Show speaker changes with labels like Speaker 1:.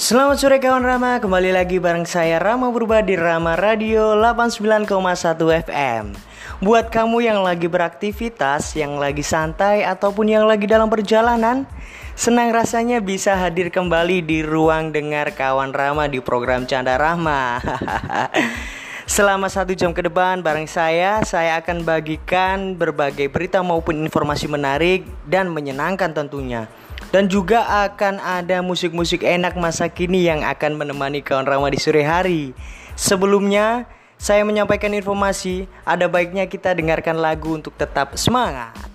Speaker 1: Selamat sore kawan Rama, kembali lagi bareng saya Rama Purba di Rama Radio 89,1 FM Buat kamu yang lagi beraktivitas, yang lagi santai, ataupun yang lagi dalam perjalanan Senang rasanya bisa hadir kembali di ruang dengar kawan Rama di program Canda Rahma Selama satu jam ke depan bareng saya, saya akan bagikan berbagai berita maupun informasi menarik dan menyenangkan tentunya dan juga akan ada musik-musik enak masa kini yang akan menemani kawan Rama di sore hari. Sebelumnya, saya menyampaikan informasi, ada baiknya kita dengarkan lagu untuk tetap semangat.